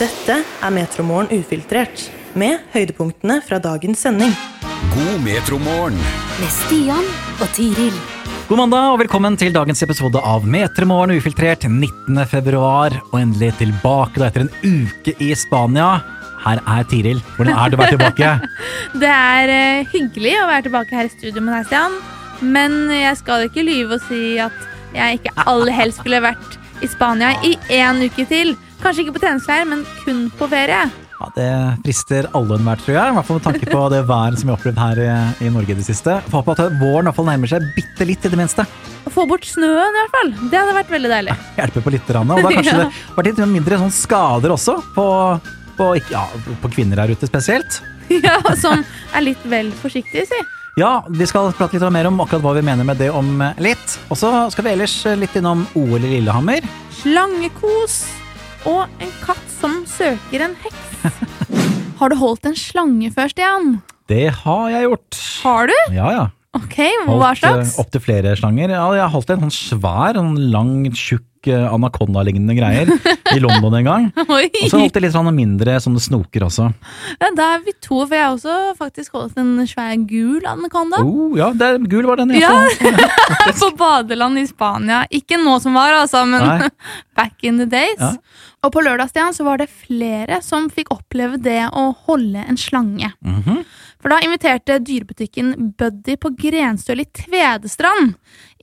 Dette er Metromorgen ufiltrert, med høydepunktene fra dagens sending. God metromorgen. med Stian og Tiril. God mandag og velkommen til dagens episode av Metromorgen ufiltrert 19. februar. Og endelig tilbake da etter en uke i Spania. Her er Tiril. Hvordan er det å være tilbake? Det er eh, hyggelig å være tilbake her i studio med deg, Stian. Men jeg skal ikke lyve og si at jeg ikke aller helst skulle vært i Spania i én uke til. Kanskje ikke på treningsleir, men kun på ferie. Ja, Det frister alle enhver, tror jeg. I hvert fall med tanke på det været som vi har opplevd her i, i Norge i det siste. Få håpe at våren i hvert fall nærmer seg bitte litt, i det minste. Få bort snøen, i hvert fall. Det hadde vært veldig deilig. Hjelper på litt. grann, Og da kanskje Ja. det vært litt mindre sånn skader også, på, på, ja, på kvinner her ute spesielt. Ja, Som er litt vel forsiktig, si. Ja, vi skal prate litt mer om akkurat hva vi mener med det om litt. Og så skal vi ellers litt innom OL i Lillehammer. Slangekos og en katt som søker en heks. Har du holdt en slange før, Stian? Det har jeg gjort. Har du? Ja, ja. Ok, hva slags? Opptil flere slanger. Ja, jeg holdt en sånn svær, sånn lang, tjukk eh, anakonda-lignende greier i London en gang. Og så holdt jeg litt sånn mindre sånne snoker også. Ja, da er vi to, for jeg har også faktisk holdt en svær gul anakonda. Oh, ja, det er, gul var den. jeg Ja. hvert på badeland i Spania. Ikke nå som var, altså, men Nei. back in the days. Ja. Og på lørdag så var det flere som fikk oppleve det å holde en slange. Mhm. For da inviterte dyrebutikken Buddy på Grenstøl i Tvedestrand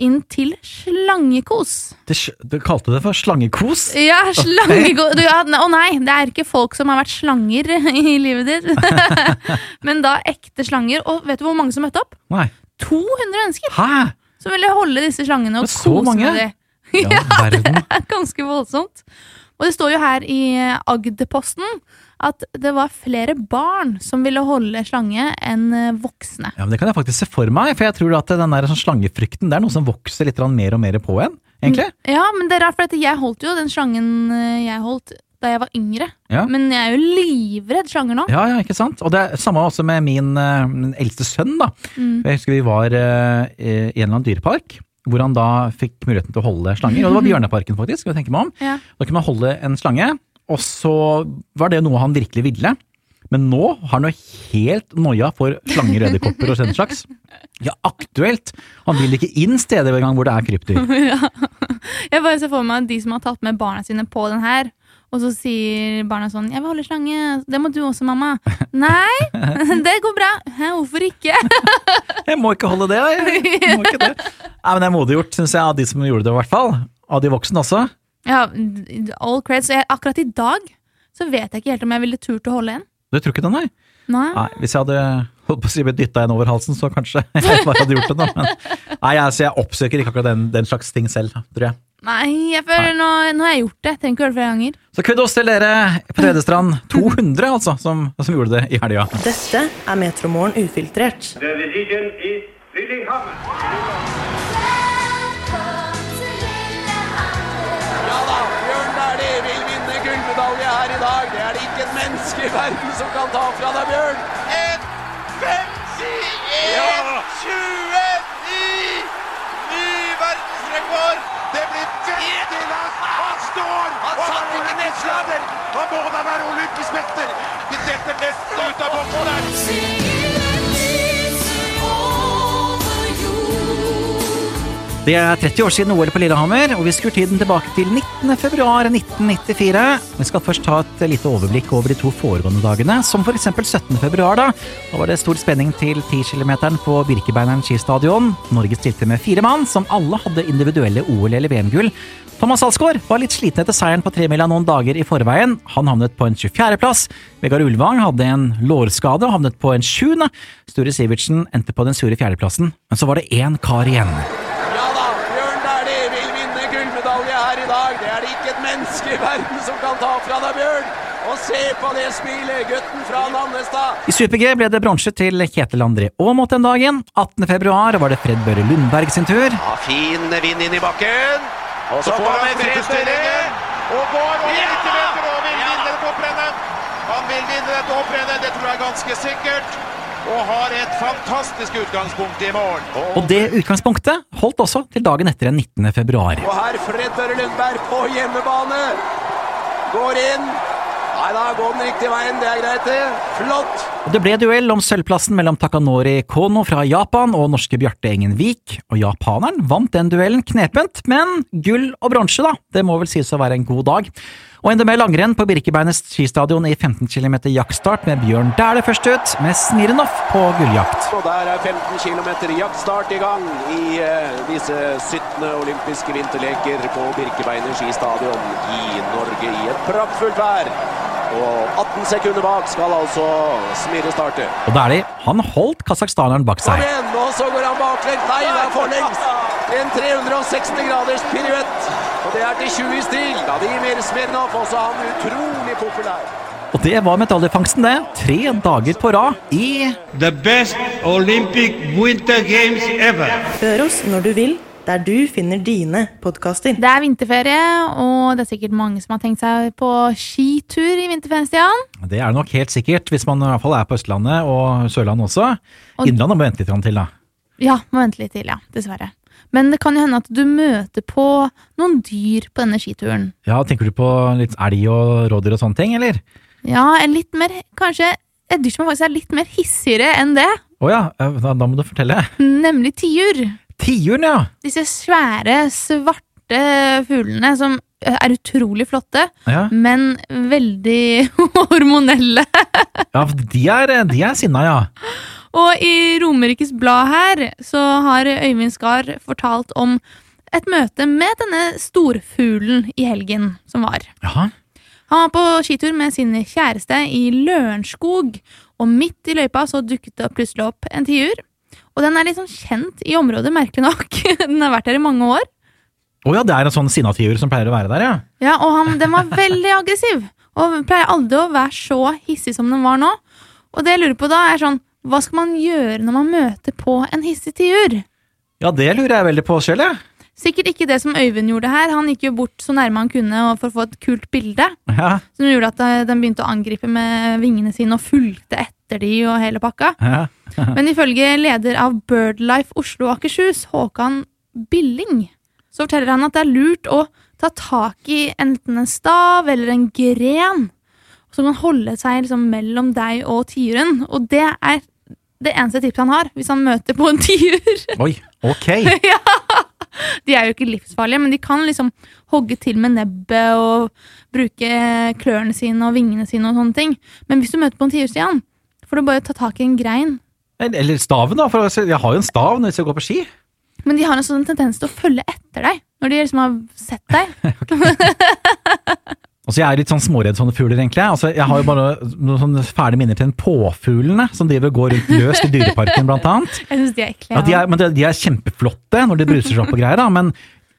inn til slangekos. det, du kalte det for slangekos? Ja, slangekos. Å ja, Å nei, det er ikke folk som har vært slanger i livet ditt. Men da ekte slanger. Og vet du hvor mange som møtte opp? Nei. 200 mennesker Hæ? som ville holde disse slangene og kose mange? med dem. Ja, verden. Det er ganske voldsomt. Og det står jo her i Agderposten at det var flere barn som ville holde slange enn eh, voksne. Ja, men Det kan jeg faktisk se for meg, for jeg tror at den der sånn slangefrykten det er noe som vokser litt mer og mer på en. egentlig. Ja, men det er rart, for jeg holdt jo den slangen eh, jeg holdt da jeg var yngre. Ja. Men jeg er jo livredd slanger nå. Ja, ja, ikke sant? Og det er samme også med min, eh, min eldste sønn. da. Mm. Jeg husker vi var uh, i en eller annen dyrepark, hvor han da fikk muligheten til å holde slanger. Og det var Bjørneparken, faktisk. skal jeg tenke meg om. Ja. Da kunne man holde en slange, og så var det noe han virkelig ville. Men nå har han jo helt noia for slanger, edderkopper og den slags. Ja, aktuelt! Han vil ikke inn steder engang hvor det er krypdyr. Jeg bare ser for meg de som har tatt med barna sine på den her. Og så sier barna sånn 'Jeg vil holde slange. Det må du også, mamma.' Nei, det går bra. Hæ, hvorfor ikke? Jeg må ikke holde det, jeg. jeg må ikke det. Nei, men det er modig gjort, syns jeg, av de som gjorde det, i hvert fall. Av de voksne også. Ja, all creds. Akkurat i dag så vet jeg ikke helt om jeg ville turt å holde en. Du tror ikke det, nei? Nei. Nei, Hvis jeg hadde holdt på å si blitt dytta en over halsen, så kanskje jeg bare hadde gjort det. da. Men, nei, altså, jeg oppsøker ikke akkurat den, den slags ting selv, tror jeg. Nei, jeg føler nå, nå har jeg gjort det. Jeg trenger ikke gjøre det flere ganger. Så kudos til dere på Tvedestrand. 200, altså, som, som gjorde det i helga. Dette er Metromorgen ufiltrert. The i dag. Det er det ikke et menneske i verden som kan ta fra deg, Bjørn. 1.51,29! Ny verdensrekord! Det blir veldig langt! Han står! Han satt ikke nedslaget! Han må da være olympisk mester! Vi setter nesten ut av boksen der. Det er 30 år siden OL på Lillehammer, og vi skrur tiden tilbake til 19. februar 1994. Vi skal først ta et lite overblikk over de to foregående dagene, som for eksempel 17. februar. Da Da var det stor spenning til 10 km på Birkebeineren skistadion. Norge stilte med fire mann, som alle hadde individuelle OL- eller VM-gull. Thomas Alsgaard var litt sliten etter seieren på tremila noen dager i forveien. Han havnet på en 24.-plass. Vegard Ulvang hadde en lårskade og havnet på en 7. Sture Sivertsen endte på den sure fjerdeplassen. Men så var det én kar igjen. Ja da, Bjørn Dæhlie vil vinne gullmedalje her i dag. Det er det ikke et menneske i verden som kan ta fra deg, Bjørn. Og se på det smilet, gutten fra Nannestad. I Super-G ble det bronse til Kjetil André Aamodt den dagen. 18. februar var det Fred Børre Lundberg sin tur. Ja, fin vind inn i bakken. Og så får han Børre. Og går over Ja! 90 meter og vil Ja! vinne dette hopprennet. Han vil vinne dette hopprennet, det tror jeg er ganske sikkert. Og har et fantastisk utgangspunkt i morgen. Og det utgangspunktet holdt også til dagen etter den 19. februar. Og her Fred Børre Lundberg på hjemmebane. Går inn. Nei da, gå den riktige veien. Det er greit, det. Flott. Det ble duell om sølvplassen mellom Takanori Kono fra Japan og norske Bjarte Engen Vik, og japaneren vant den duellen knepent, men gull og bronse, da, det må vel sies å være en god dag. Og enda mer langrenn på Birkebeinernes skistadion i 15 km jaktstart med Bjørn Dæhlie først ut, med Smirnov på gulljakt. Og der er 15 km jaktstart i gang i eh, disse 17. olympiske vinterleker på Birkebeiner skistadion i Norge i et praktfullt vær. Og 18 sekunder bak skal altså Smire starte. Og Dæhlie, han holdt kasakhstaneren bak Kom seg. igjen, og så går han baklengs. Nei, det er forlengs. En 360 graders piruett. Og det er til 20 i stil. Vladimir Smirnov, også han utrolig populær. Og det var medaljefangsten, det. Tre dager på rad i The best Olympic Winter Games ever. Hør oss når du vil, der du finner dine podkaster. Det er vinterferie, og det er sikkert mange som har tenkt seg på skitur i vinterferien, Stian. Det er det nok helt sikkert, hvis man i hvert fall er på Østlandet og Sørlandet også. Og- Innlandet må vente litt til, da. Ja, må vente litt til, ja. Dessverre. Men det kan jo hende at du møter på noen dyr på denne skituren. Ja, Tenker du på litt elg og rådyr og sånne ting, eller? Ja, en litt mer, kanskje et dyr som faktisk er litt mer hissigere enn det. Å ja, eh, da, da må du fortelle. Nemlig tiur. Tiuren, ja! Disse svære, svarte fuglene som er utrolig flotte, ja. men veldig hormonelle. Ja, de er, de er sinna, ja. Og i Romerikes Blad her så har Øyvind Skar fortalt om et møte med denne storfuglen i helgen som var. Jaha. Han var på skitur med sin kjæreste i Lørenskog, og midt i løypa så dukket det plutselig opp en tiur. Og den er liksom kjent i området, merkelig nok. Den har vært der i mange år. Å ja, det er en sånn sinna tiur som pleier å være der, ja. Ja, og han, den var veldig aggressiv, og pleier aldri å være så hissig som den var nå. Og det jeg lurer på da, er sånn, hva skal man gjøre når man møter på en hissig tiur? Ja, det lurer jeg veldig på selv, jeg. Sikkert ikke det som Øyvind gjorde her. Han gikk jo bort så nærme han kunne for å få et kult bilde. Ja. Som gjorde at eh, den begynte å angripe med vingene sine og fulgte etter de og hele pakka. Ja. Men ifølge leder av Birdlife Oslo og Akershus, Håkan Billing, så forteller han at det er lurt å ta tak i enten en stav eller en gren, som kan holde seg liksom mellom deg og tiuren. Og det er det eneste tipset han har hvis han møter på en tiur. Oi, ok. De er jo ikke livsfarlige, men de kan liksom hogge til med nebbet og bruke klørne sine og vingene sine og sånne ting. Men hvis du møter på en tiur, Stian, får du bare ta tak i en grein. Eller staven, da. For jeg har jo en stav når jeg skal gå på ski. Men de har en sånn tendens til å følge etter deg når de liksom har sett deg. Altså, Jeg er litt sånn småredd sånne fugler, egentlig. Altså, Jeg har jo bare noen sånne fæle minner til den påfuglene som driver og går rundt løst i Dyreparken, blant annet. Jeg synes de er ekle. Ja, de er, men de, de er kjempeflotte når de bruser seg opp og greier, da, men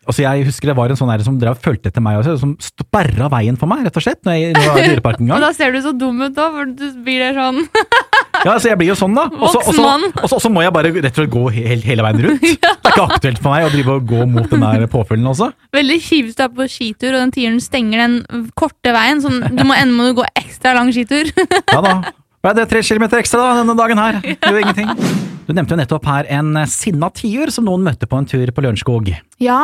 altså, jeg husker det var en sånn der som drev og fulgte etter meg også, som sperra veien for meg, rett og slett, når jeg, når jeg var i Dyreparken en Og da ser du så dum ut, da, for du blir der sånn Ja, så jeg blir jo sånn, da. Og så- må jeg bare rett og slett gå hele, hele veien rundt. Det er ikke aktuelt for meg å drive og gå mot den der påfuglen også. veldig kjipt du er på skitur, og den tieren stenger den korte veien. Sånn, du må ende med å gå ekstra lang skitur. Ja da. Ble det, tre kilometer ekstra da, denne dagen her? Gjør ingenting. Du nevnte jo nettopp her en eh, sinna tiur som noen møtte på en tur på Lørenskog. ja,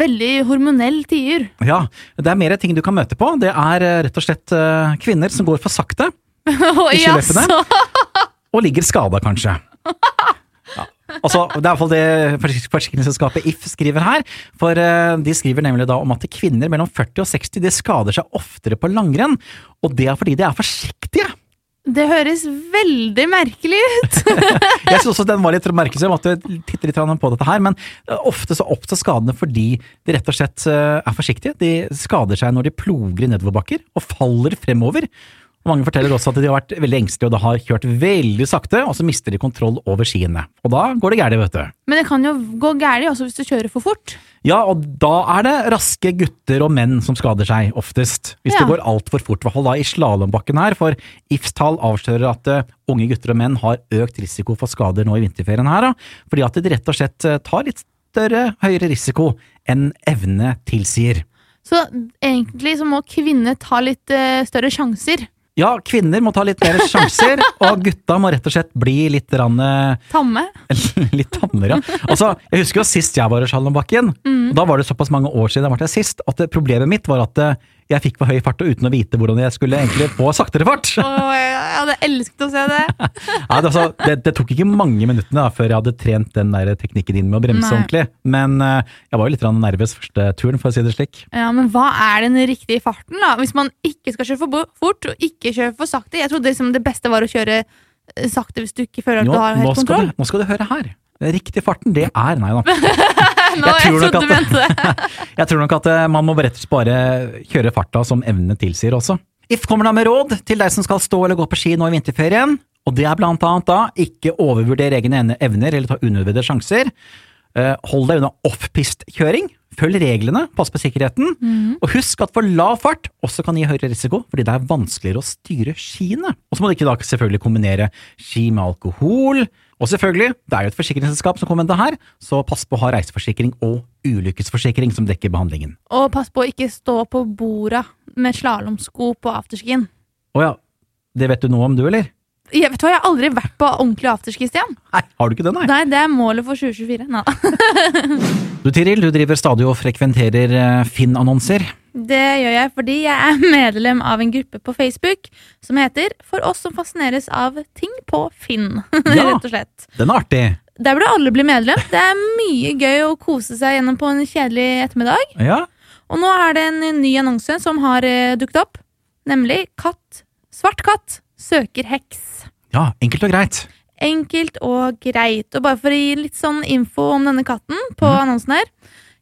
veldig hormonell tiur. Ja, det er mer ting du kan møte på. Det er eh, rett og slett eh, kvinner som går for sakte, Ikke jaså. og ligger skada kanskje. Ja. Altså, det er fall det forsikringsselskapet If skriver her. For eh, de skriver nemlig da om at kvinner mellom 40 og 60 de skader seg oftere på langrenn. Og det er fordi de er forsiktige. Det høres veldig merkelig ut. Jeg synes også den var litt merkelig, så jeg måtte titte litt på dette her. Men eh, ofte så oppstår skadene fordi de rett og slett eh, er forsiktige. De skader seg når de ploger i nedoverbakker og faller fremover. Mange forteller også at de har vært veldig engstelige og da har kjørt veldig sakte, og så mister de kontroll over skiene. Og da går det gærent, vet du. Men det kan jo gå galt også hvis du kjører for fort. Ja, og da er det raske gutter og menn som skader seg, oftest. Hvis Ja. det går altfor fort, fall da i slalåmbakken her, for Ifs-tall avslører at eh, unge gutter og menn har økt risiko for skader nå i vinterferien her, da, fordi at de rett og slett eh, tar litt større, høyere risiko enn evne tilsier. Så egentlig så må kvinner ta litt eh, større sjanser. Ja, kvinner må ta litt mer sjanser, og gutta må rett og slett bli litt, rann, eh, Tamme. litt tammere. Altså, jeg husker jo sist jeg var i slalåmbakken, og da var det såpass mange år siden jeg var der sist, at problemet mitt var at eh, jeg fikk for høy fart, og uten å vite hvordan jeg skulle egentlig få saktere fart. Oh, jeg hadde elsket å se det. Ja, det, altså, det, det tok ikke mange minuttene da, før jeg hadde trent den der teknikken din med å bremse Nei. ordentlig. Men uh, jeg var jo litt nervøs første turen, for å si det slik. Ja, Men hva er den riktige farten, da? Hvis man ikke skal kjøre for fort og ikke kjøre for sakte? Jeg trodde liksom det beste var å kjøre eh, sakte hvis du ikke føler at Nå, du har helt nå kontroll. du, nå skal du høre her. Riktig farten, det er Nei da. Nå, Jeg jeg, trodde du mente det. Jeg tror nok at eh, man må rett og slett bare kjøre farta som evnene tilsier også. If kommer da med råd til deg som skal stå eller gå på ski nå i vinterferien, og det er blant annet da ikke overvurdere egne evner eller ta unødvendige sjanser. Eh, Hold deg unna off-pist-kjøring. Følg reglene, pass på sikkerheten. Og husk at for lav fart også kan gi høyere risiko, fordi det er vanskeligere å styre skiene. Og så må du ikke da selvfølgelig kombinere ski med alkohol. Og selvfølgelig, det er jo et forsikringsselskap som kommer med det her, så pass på å ha reiseforsikring og ulykkesforsikring som dekker behandlingen. Og pass på å ikke stå på borda med slalåmsko på afterskien. Å ja, det vet du noe om du, eller? Jeg, vet du hva, jeg har aldri vært på ordentlig afterski, Stian. Nei, har du ikke det, nei? Nei, det er målet for 2024. Nei. Du Tiril, du driver stadig og frekventerer eh, Finn-annonser. Det gjør jeg fordi jeg er medlem av en gruppe på Facebook som heter For oss som fascineres av ting på Finn. Ja. Rett og slett. Den er artig. Der burde alle bli medlem. Det er mye gøy å kose seg gjennom på en kjedelig ettermiddag. Ja. Og nå er det en ny annonse som har eh, dukket opp. Nemlig katt. Svart katt søker heks. ja, enkelt og greit. Enkelt og greit. Og bare for å gi litt sånn info om denne katten på annonsen her.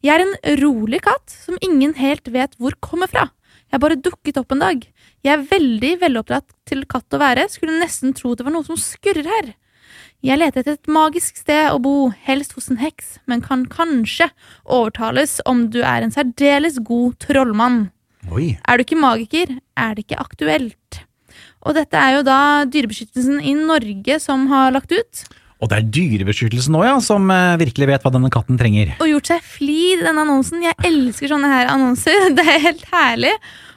Jeg er en rolig katt som ingen helt vet hvor kommer fra. Jeg bare dukket opp en dag. Jeg er veldig veloppdratt til katt å være, skulle nesten tro det var noe som skurrer her. Jeg leter etter et magisk sted å bo, helst hos en heks, men kan kanskje overtales om du er en særdeles god trollmann. Oi. Er du ikke magiker, er det ikke aktuelt. Og dette er jo da Dyrebeskyttelsen i Norge som har lagt ut, Og det er Dyrebeskyttelsen òg, ja, som eh, virkelig vet hva denne katten trenger. og gjort seg flid i denne annonsen. Jeg elsker sånne her annonser. Det er helt herlig.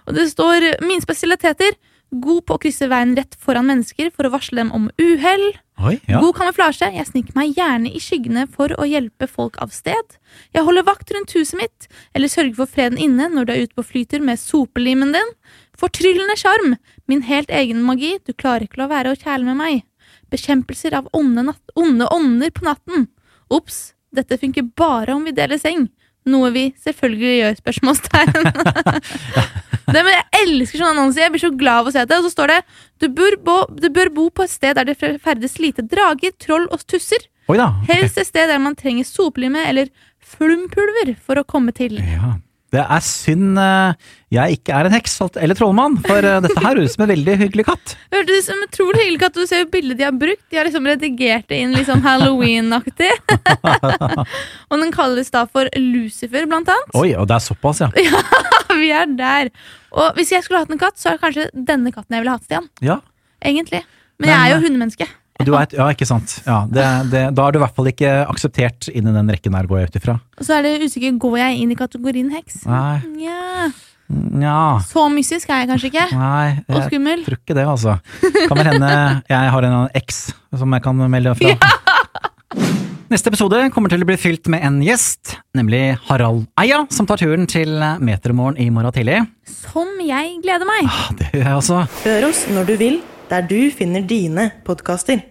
Og det står mine spesialiteter. God på å krysse veien rett foran mennesker for å varsle dem om uhell. Ja. God kamuflasje. Jeg sniker meg gjerne i skyggene for å hjelpe folk av sted. Jeg holder vakt rundt huset mitt, eller sørger for freden inne når du er ute på flyter med sopelimen din. Fortryllende sjarm. Min helt egen magi. Du klarer ikke la være å kjæle med meg. Bekjempelser av onde, natt onde ånder på natten. Ops, dette funker bare om vi deler seng. Noe vi selvfølgelig gjør, spørsmålstegn. det, men jeg elsker sånne annonser. Jeg blir så glad av å se det. Og så står det du bør, bo, du bør bo på et sted der det ferdes lite drager, troll og tusser. Oi da. okay. Helst et sted der man trenger sopelime eller flumpulver for å komme til. Ja. Det er synd eh, jeg ikke er en heks eller trollmann, for eh, dette her høres ut som en veldig hyggelig katt. Hørtes ut som utrolig hyggelig at du ser jo bildet de har brukt. De har liksom redigert det inn litt sånn Halloween-aktig. og den kalles da for Lucifer, blant annet. Oi, og det er såpass, ja. ja, Vi er der. Og hvis jeg skulle hatt en katt, så er det kanskje denne katten jeg ville hatt, Stian. Ja, Egentlig. Men, Men, jeg er jo eh, hundemenneske. Du er, ja ikke sant. Ja, det, det, da er du i hvert fall ikke akseptert inn i den rekken der, går jeg ut ifra. Og så er det usikker, går jeg inn i kategorien heks? Nei, Ja. Ja. Så mystisk er jeg kanskje ikke. nei. Og Jeg skummel. tror ikke det, altså. Kan vel hende jeg har en eks som jeg kan melde fra. Neste episode kommer til å bli fylt med en gjest, nemlig Harald Eia, som tar turen til Metermorgen i morgen tidlig. Som jeg gleder meg. Ah, Det gjør jeg også. Hør oss når du vil, der du finner dine podkaster.